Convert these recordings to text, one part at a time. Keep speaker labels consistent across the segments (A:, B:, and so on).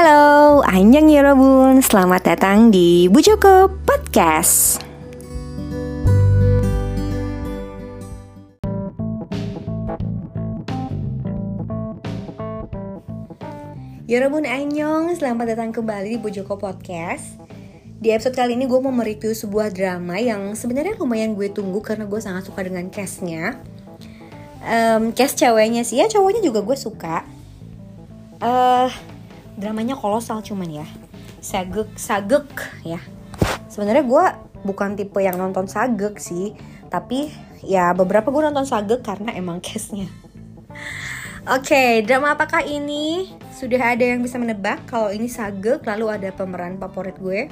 A: Halo, Anjang Yorobun, selamat datang di Bu Joko Podcast. Yorobun Anyong, selamat datang kembali di Bu Joko Podcast. Di episode kali ini gue mau mereview sebuah drama yang sebenarnya lumayan gue tunggu karena gue sangat suka dengan castnya. Um, cast ceweknya sih ya, cowoknya juga gue suka. Uh, dramanya kolosal cuman ya sagek sagek ya sebenarnya gue bukan tipe yang nonton sagek sih tapi ya beberapa gue nonton sagek karena emang case-nya Oke, okay, drama apakah ini? Sudah ada yang bisa menebak kalau ini sagek lalu ada pemeran favorit gue?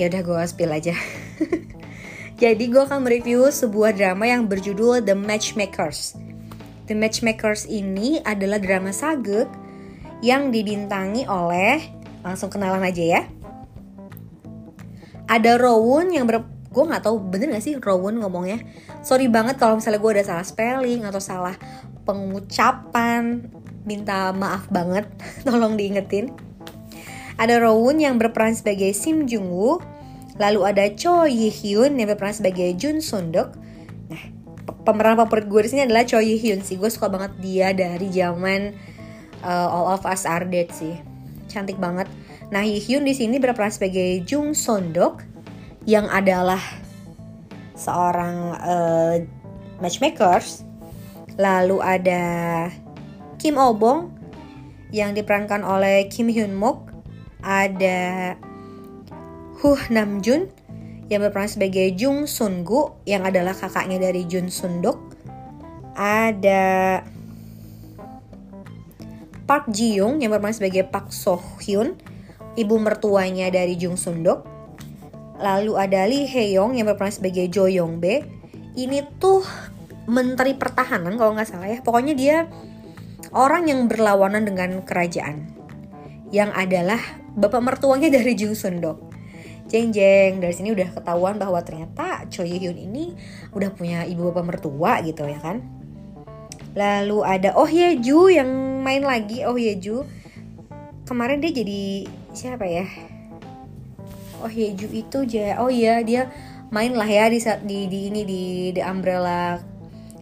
A: Ya udah gue spill aja. Jadi gue akan mereview sebuah drama yang berjudul The Matchmakers. The Matchmakers ini adalah drama sagek yang dibintangi oleh langsung kenalan aja ya. Ada Rowan yang ber gue nggak tahu bener gak sih Rowan ngomongnya. Sorry banget kalau misalnya gue ada salah spelling atau salah pengucapan. Minta maaf banget, tolong diingetin. Ada Rowan yang berperan sebagai Sim Jung Woo, lalu ada Cho Yi Hyun yang berperan sebagai Jun Sundok. Nah, pemeran favorit gue di sini adalah Cho Yi Hyun sih. Gue suka banget dia dari zaman uh, All of Us Are Dead sih. Cantik banget. Nah, Hyun di sini berperan sebagai Jung Sondok yang adalah seorang uh, matchmakers. Lalu ada Kim Oh Bong yang diperankan oleh Kim Hyun Mook. Ada Huh Nam Jun yang berperan sebagai Jung Sun Gu yang adalah kakaknya dari Jun Sundok. Ada Park Ji Young yang berperan sebagai Park So Hyun, ibu mertuanya dari Jung Sundok. Lalu ada Lee Hae Young yang berperan sebagai Jo Yong Be. Ini tuh menteri pertahanan kalau nggak salah ya. Pokoknya dia orang yang berlawanan dengan kerajaan. Yang adalah bapak mertuanya dari Jung Sundok. Jeng jeng dari sini udah ketahuan bahwa ternyata Choi Hyun ini udah punya ibu bapak mertua gitu ya kan. Lalu ada Oh Ye Ju yang main lagi Oh Ye Ju. Kemarin dia jadi siapa ya? Oh Ye Ju itu aja. Oh iya dia main lah ya di di, di ini di The Umbrella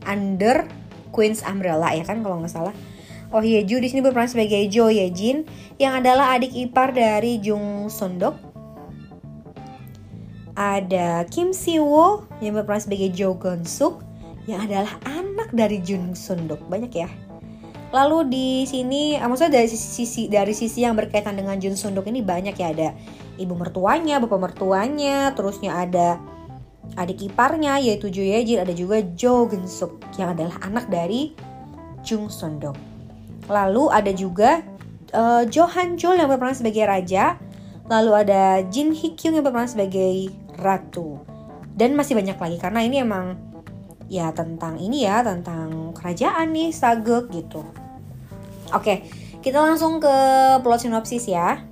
A: Under Queen's Umbrella ya kan kalau nggak salah. Oh Ye Ju di sini berperan sebagai Jo Ye Jin yang adalah adik ipar dari Jung Sondok. Ada Kim Si Woo yang berperan sebagai Jo Gon Suk yang adalah anak dari Jun Sunduk banyak ya. Lalu di sini ah, maksudnya dari sisi dari sisi yang berkaitan dengan Jun Sunduk ini banyak ya. Ada ibu mertuanya bapak mertuanya terusnya ada adik iparnya yaitu Jo Ye Jin ada juga Jo Suk yang adalah anak dari Jung Sunduk lalu ada juga uh, Jo Han Chul yang berperan sebagai raja. Lalu ada Jin Hee Kyung yang berperan sebagai ratu. Dan masih banyak lagi karena ini emang ya tentang ini ya tentang kerajaan nih sagek gitu. Oke kita langsung ke plot sinopsis ya.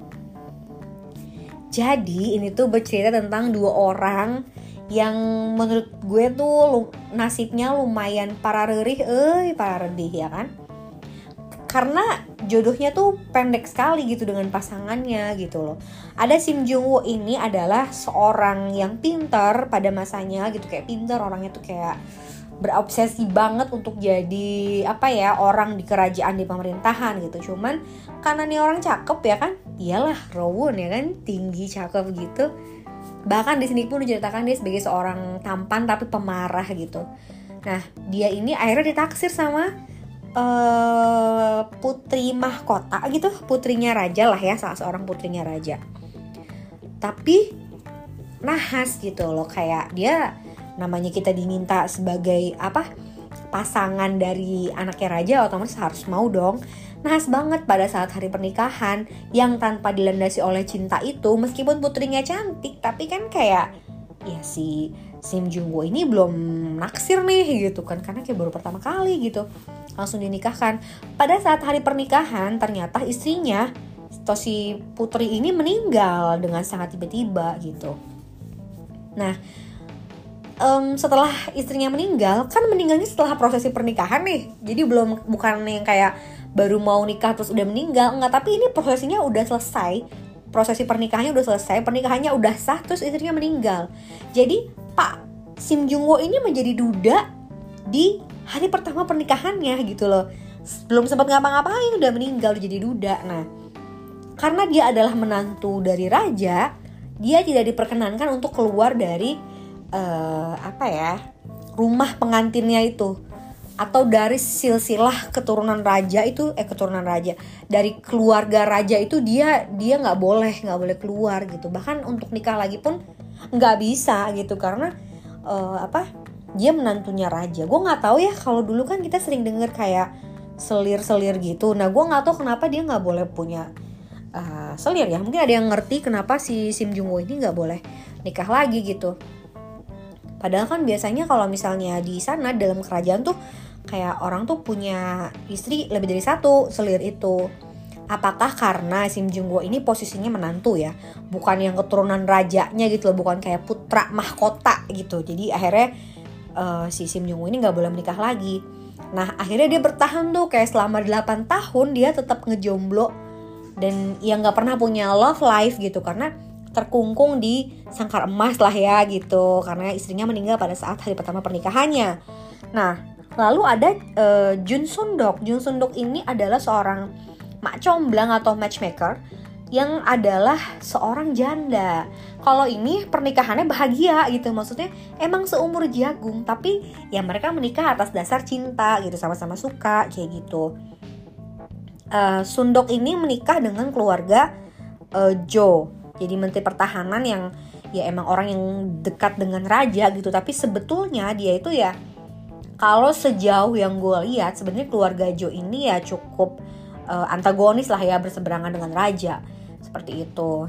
A: Jadi ini tuh bercerita tentang dua orang yang menurut gue tuh nasibnya lumayan pararerih eh pararerih ya kan karena jodohnya tuh pendek sekali gitu dengan pasangannya gitu loh. Ada Sim Jung Woo ini adalah seorang yang pintar pada masanya gitu kayak pintar orangnya tuh kayak berobsesi banget untuk jadi apa ya orang di kerajaan di pemerintahan gitu. Cuman karena nih orang cakep ya kan iyalah Rowan ya kan tinggi cakep gitu. Bahkan di sini pun diceritakan dia sebagai seorang tampan tapi pemarah gitu. Nah dia ini akhirnya ditaksir sama uh, putri mahkota gitu putrinya raja lah ya salah seorang putrinya raja. Tapi nahas gitu loh kayak dia namanya kita diminta sebagai apa pasangan dari anaknya raja otomatis harus mau dong. Nahas banget pada saat hari pernikahan yang tanpa dilandasi oleh cinta itu meskipun putrinya cantik tapi kan kayak ya si Sim Woo ini belum naksir nih gitu kan. Karena kayak baru pertama kali gitu. Langsung dinikahkan. Pada saat hari pernikahan ternyata istrinya si putri ini meninggal dengan sangat tiba-tiba gitu. Nah um, setelah istrinya meninggal kan meninggalnya setelah prosesi pernikahan nih. Jadi belum bukan yang kayak baru mau nikah terus udah meninggal. Enggak tapi ini prosesnya udah selesai. Prosesi pernikahannya udah selesai pernikahannya udah sah terus istrinya meninggal. Jadi Sim Jung Wo ini menjadi duda di hari pertama pernikahannya gitu loh. Belum sempat ngapa-ngapain udah meninggal jadi duda. Nah karena dia adalah menantu dari raja dia tidak diperkenankan untuk keluar dari uh, apa ya rumah pengantinnya itu. Atau dari silsilah keturunan raja itu eh keturunan raja. Dari keluarga raja itu dia dia nggak boleh nggak boleh keluar gitu. Bahkan untuk nikah lagi pun nggak bisa gitu. Karena uh, apa dia menantunya raja. Gue nggak tahu ya kalau dulu kan kita sering denger kayak selir-selir gitu. Nah gue nggak tahu kenapa dia nggak boleh punya uh, selir ya. Mungkin ada yang ngerti kenapa si Sim Jung Woo ini nggak boleh nikah lagi gitu. Padahal kan biasanya kalau misalnya di sana dalam kerajaan tuh kayak orang tuh punya istri lebih dari satu selir itu. Apakah karena Sim Jung Wo ini posisinya menantu ya, bukan yang keturunan rajanya gitu loh, bukan kayak putra mahkota gitu. Jadi akhirnya uh, si Sim Jung Wo ini nggak boleh menikah lagi. Nah akhirnya dia bertahan tuh kayak selama 8 tahun dia tetap ngejomblo dan ya nggak pernah punya love life gitu karena terkungkung di sangkar emas lah ya gitu karena istrinya meninggal pada saat hari pertama pernikahannya. Nah, lalu ada uh, Jun Sundok. Jun Sundok ini adalah seorang mak comblang atau matchmaker yang adalah seorang janda. Kalau ini pernikahannya bahagia gitu, maksudnya emang seumur jagung, tapi ya mereka menikah atas dasar cinta gitu, sama-sama suka kayak gitu. Uh, Sundok ini menikah dengan keluarga uh, Jo jadi menteri pertahanan yang ya emang orang yang dekat dengan raja gitu tapi sebetulnya dia itu ya kalau sejauh yang gue lihat sebenarnya keluarga Jo ini ya cukup uh, antagonis lah ya berseberangan dengan raja. Seperti itu.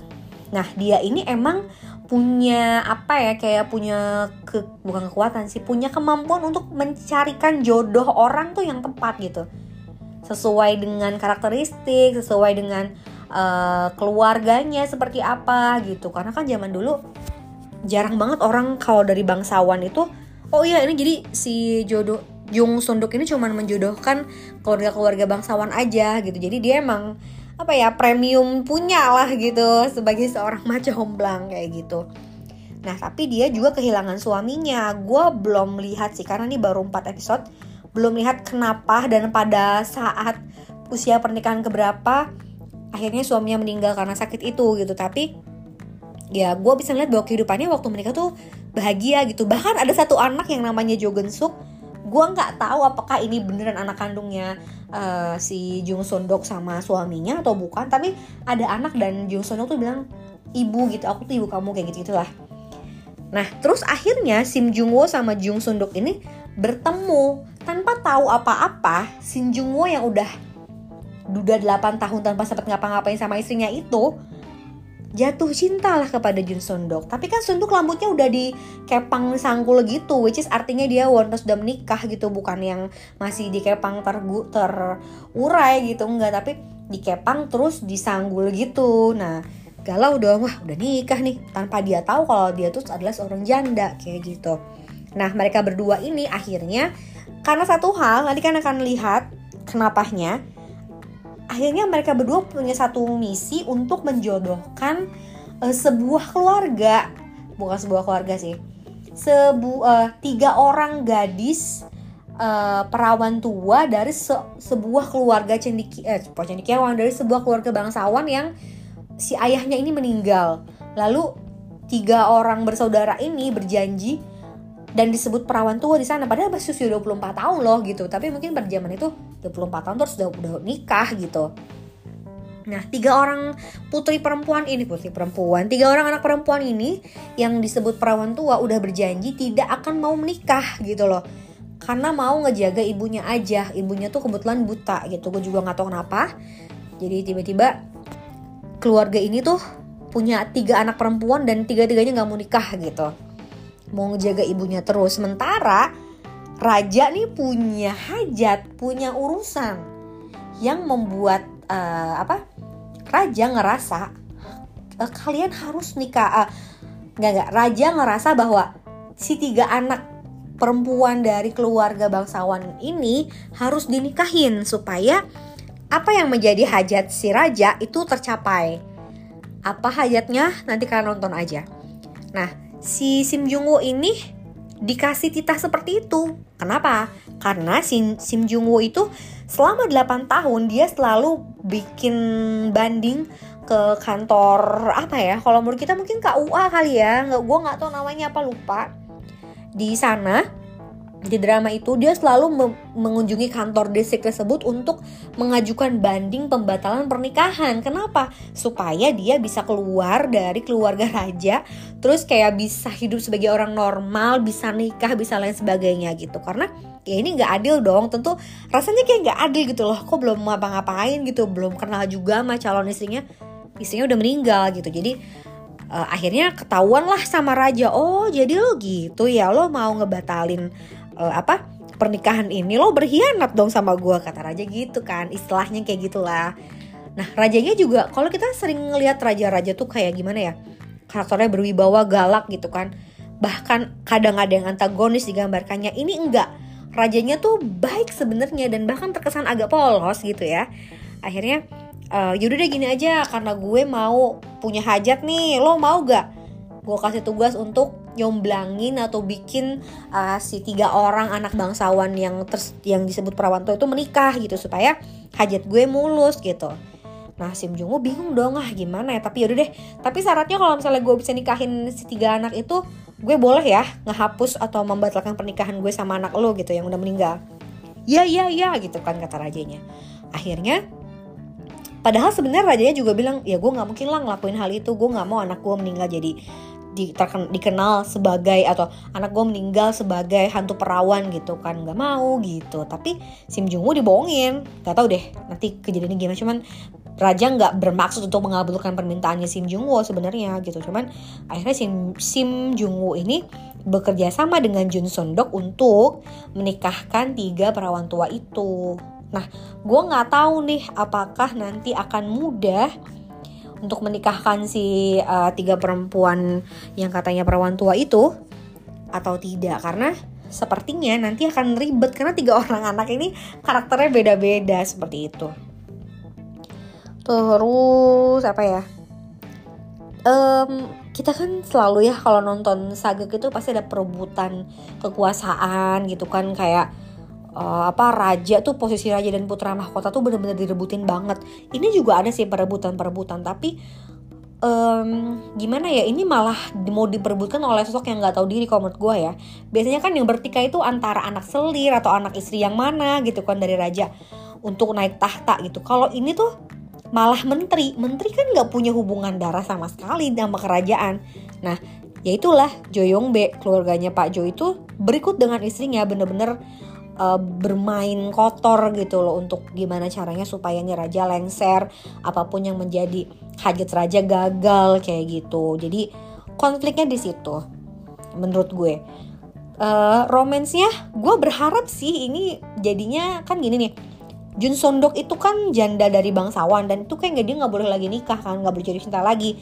A: Nah dia ini emang punya apa ya kayak punya ke, bukan kekuatan sih punya kemampuan untuk mencarikan jodoh orang tuh yang tepat gitu. Sesuai dengan karakteristik sesuai dengan uh, keluarganya seperti apa gitu. Karena kan zaman dulu jarang banget orang kalau dari bangsawan itu oh iya ini jadi si jodoh Jung Sunduk ini cuma menjodohkan keluarga-keluarga bangsawan aja gitu. Jadi dia emang apa ya premium punya lah gitu sebagai seorang maco homblang kayak gitu. Nah tapi dia juga kehilangan suaminya. Gue belum lihat sih karena ini baru 4 episode. Belum lihat kenapa dan pada saat usia pernikahan keberapa akhirnya suaminya meninggal karena sakit itu gitu. Tapi ya gue bisa lihat bahwa kehidupannya waktu menikah tuh bahagia gitu. Bahkan ada satu anak yang namanya Jo Suk gue nggak tahu apakah ini beneran anak kandungnya uh, si Jung Sondok sama suaminya atau bukan tapi ada anak dan Jung Sondok tuh bilang ibu gitu. Aku tuh ibu kamu kayak gitu gitulah nah terus akhirnya Sim Jung Wo sama Jung Sondok ini bertemu. Tanpa tahu apa-apa Sim Jung Wo yang udah duda 8 tahun tanpa sempat ngapa-ngapain sama istrinya itu jatuh cinta lah kepada Jun Sundok. Tapi kan Sundok rambutnya udah di kepang sanggul gitu, which is artinya dia wanita sudah menikah gitu, bukan yang masih di kepang tergu terurai gitu, enggak, tapi di kepang terus disanggul gitu. Nah, galau dong, wah udah nikah nih, tanpa dia tahu kalau dia tuh adalah seorang janda kayak gitu. Nah, mereka berdua ini akhirnya karena satu hal, nanti kan akan lihat kenapanya akhirnya mereka berdua punya satu misi untuk menjodohkan uh, sebuah keluarga. Bukan sebuah keluarga sih. Sebu uh, tiga orang gadis uh, perawan tua dari se sebuah keluarga cendiki eh cendikiawan dari sebuah keluarga bangsawan yang si ayahnya ini meninggal. Lalu tiga orang bersaudara ini berjanji dan disebut perawan tua di sana. Padahal masih usia 24 tahun loh gitu. Tapi mungkin pada zaman itu 24 tahun terus udah udah nikah gitu Nah, tiga orang putri perempuan ini, putri perempuan, tiga orang anak perempuan ini yang disebut perawan tua udah berjanji tidak akan mau menikah gitu loh. Karena mau ngejaga ibunya aja. Ibunya tuh kebetulan buta gitu. Gue juga gak tahu kenapa. Jadi tiba-tiba keluarga ini tuh punya tiga anak perempuan dan tiga-tiganya gak mau nikah gitu mau ngejaga ibunya terus sementara raja nih punya hajat punya urusan yang membuat uh, apa raja ngerasa uh, kalian harus nikah uh, nggak nggak raja ngerasa bahwa si tiga anak perempuan dari keluarga bangsawan ini harus dinikahin supaya apa yang menjadi hajat si raja itu tercapai. Apa hajatnya? Nanti kalian nonton aja. Nah, si Sim Jung Woo ini dikasih titah seperti itu. Kenapa? Karena Sim, Sim Jung Woo itu selama 8 tahun dia selalu bikin banding ke kantor apa ya? Kalau menurut kita mungkin KUA kali ya. Nggak, gue nggak tahu namanya apa lupa. Di sana di drama itu dia selalu me mengunjungi kantor distrik tersebut untuk mengajukan banding pembatalan pernikahan. Kenapa? Supaya dia bisa keluar dari keluarga raja, terus kayak bisa hidup sebagai orang normal, bisa nikah, bisa lain sebagainya gitu. Karena ya ini nggak adil dong. Tentu rasanya kayak nggak adil gitu loh. Kok belum ngapa-ngapain gitu, belum kenal juga sama calon istrinya. Istrinya udah meninggal gitu. Jadi uh, akhirnya ketahuan lah sama raja oh jadi lo gitu ya lo mau ngebatalin uh, apa pernikahan ini lo berkhianat dong sama gue kata raja gitu kan istilahnya kayak gitulah. Nah rajanya juga kalau kita sering ngelihat raja-raja tuh kayak gimana ya karakternya berwibawa galak gitu kan. Bahkan kadang ada yang antagonis digambarkannya. Ini enggak rajanya tuh baik sebenarnya dan bahkan terkesan agak polos gitu ya. Akhirnya uh, yaudah deh gini aja karena gue mau punya hajat nih lo mau gak? Gue kasih tugas untuk nyomblangin atau bikin uh, si tiga orang anak bangsawan yang ters yang disebut perawanto itu menikah gitu supaya hajat gue mulus gitu. Nah Sim Jung Woo bingung dong ah gimana ya tapi yaudah deh tapi syaratnya kalau misalnya gue bisa nikahin si tiga anak itu gue boleh ya ngehapus atau membatalkan pernikahan gue sama anak lo gitu yang udah meninggal. Ya ya ya gitu kan kata rajanya. Akhirnya Padahal sebenarnya rajanya juga bilang ya gue nggak mungkin lah ngelakuin hal itu gue nggak mau anak gue meninggal jadi di, terken, dikenal sebagai atau anak gue meninggal sebagai hantu perawan gitu kan. Nggak mau gitu. Tapi Sim Jung Woo dibohongin. Nggak tahu deh nanti kejadiannya gimana. Cuman Raja nggak bermaksud untuk mengabulkan permintaannya Sim Jung Woo sebenarnya gitu. Cuman akhirnya Sim Sim Jung Woo ini bekerja sama dengan Jun Son Dok untuk menikahkan tiga perawan tua itu. Nah gue nggak tahu nih apakah nanti akan mudah untuk menikahkan si uh, tiga perempuan yang katanya perawan tua itu atau tidak karena sepertinya nanti akan ribet karena tiga orang anak ini karakternya beda-beda seperti itu. Terus apa ya? Um, kita kan selalu ya kalau nonton saga gitu pasti ada perebutan kekuasaan gitu kan kayak uh, apa raja tuh posisi raja dan putra mahkota tuh bener-bener direbutin banget. Ini juga ada sih perebutan-perebutan tapi um, gimana ya ini malah mau diperebutkan oleh sosok yang nggak tahu diri kalau menurut gue ya. Biasanya kan yang bertikai itu antara anak selir atau anak istri yang mana gitu kan dari raja untuk naik tahta gitu. Kalau ini tuh malah menteri, menteri kan nggak punya hubungan darah sama sekali sama kerajaan. Nah, ya itulah Be keluarganya Pak Jo itu berikut dengan istrinya bener-bener uh, bermain kotor gitu loh untuk gimana caranya supaya nih raja lengser apa pun yang menjadi hajat raja gagal kayak gitu. Jadi konfliknya di situ menurut gue. Uh, romansnya gue berharap sih ini jadinya kan gini nih Jun Sondok itu kan janda dari bangsawan dan itu kayak dia nggak boleh lagi nikah kan nggak boleh jadi cinta lagi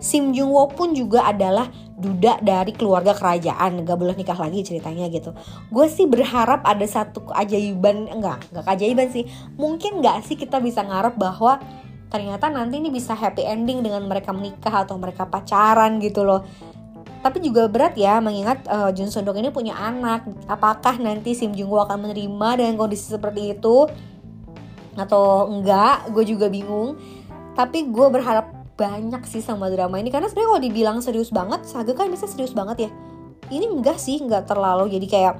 A: Sim Jung Wo pun juga adalah duda dari keluarga kerajaan. Gak boleh nikah lagi ceritanya gitu. Gue sih berharap ada satu keajaiban enggak enggak keajaiban sih. Mungkin nggak sih kita bisa ngarep bahwa ternyata nanti ini bisa happy ending dengan mereka menikah atau mereka pacaran gitu loh. Tapi juga berat ya mengingat uh, Jun Sondok ini punya anak. Apakah nanti Sim Jung Woo akan menerima dengan kondisi seperti itu? Atau enggak? Gue juga bingung. Tapi gue berharap banyak sih sama drama ini. Karena sebenarnya kalau dibilang serius banget Saga kan bisa serius banget ya. Ini enggak sih enggak terlalu. Jadi kayak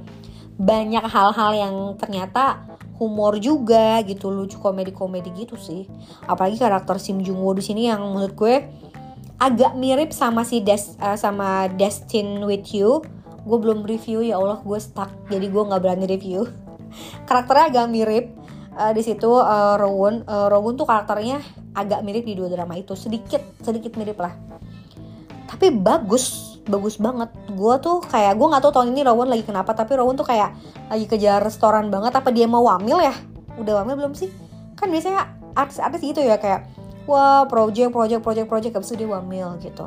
A: banyak hal-hal yang ternyata humor juga gitu lucu komedi-komedi gitu sih. Apalagi karakter Sim Jung Woo di sini yang menurut gue agak mirip sama si Des uh, sama Destin with You. Gue belum review ya Allah gue stuck. Jadi gue nggak berani review. Karakternya agak mirip. Uh, di situ uh, Rowan uh, Rowan tuh karakternya agak mirip di dua drama itu sedikit sedikit mirip lah. Tapi bagus bagus banget. Gue tuh kayak gue nggak tahu tahun ini Rowan lagi kenapa tapi Rowan tuh kayak lagi kejar restoran banget. Apa dia mau wamil ya? Udah wamil belum sih? Kan biasanya artis-artis gitu ya kayak wah project project project project abis itu dia wamil gitu.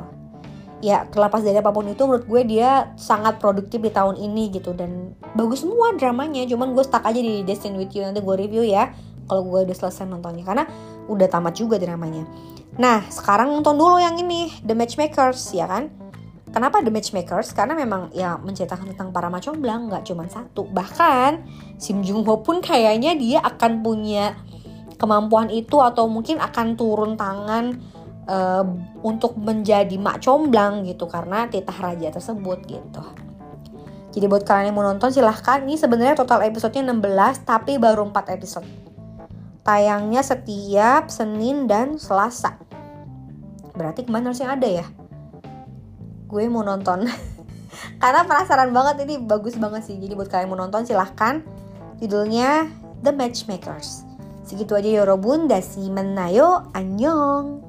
A: Ya terlepas dari apa pun itu menurut gue dia sangat produktif di tahun ini gitu. Dan bagus semua dramanya cuman gue stuck aja di Destin With You nanti gue review ya kalau gue udah selesai nontonnya. Karena udah tamat juga dramanya nah sekarang nonton dulu yang ini The Matchmakers ya kan Kenapa The Matchmakers? Karena memang ya menceritakan tentang para macomblang nggak cuma satu. Bahkan Sim Jung Ho pun kayaknya dia akan punya kemampuan itu atau mungkin akan turun tangan uh, untuk menjadi mak comblang gitu karena titah raja tersebut gitu. Jadi buat kalian yang mau nonton silahkan. Ini sebenarnya total episodenya 16 tapi baru 4 episode. Tayangnya setiap Senin dan Selasa. Berarti ke mana harusnya ada ya? gue mau nonton. Karena penasaran banget ini bagus banget sih. Jadi buat kalian mau nonton silahkan. Judulnya The Matchmakers. Segitu aja yorobun dasi menayo anyong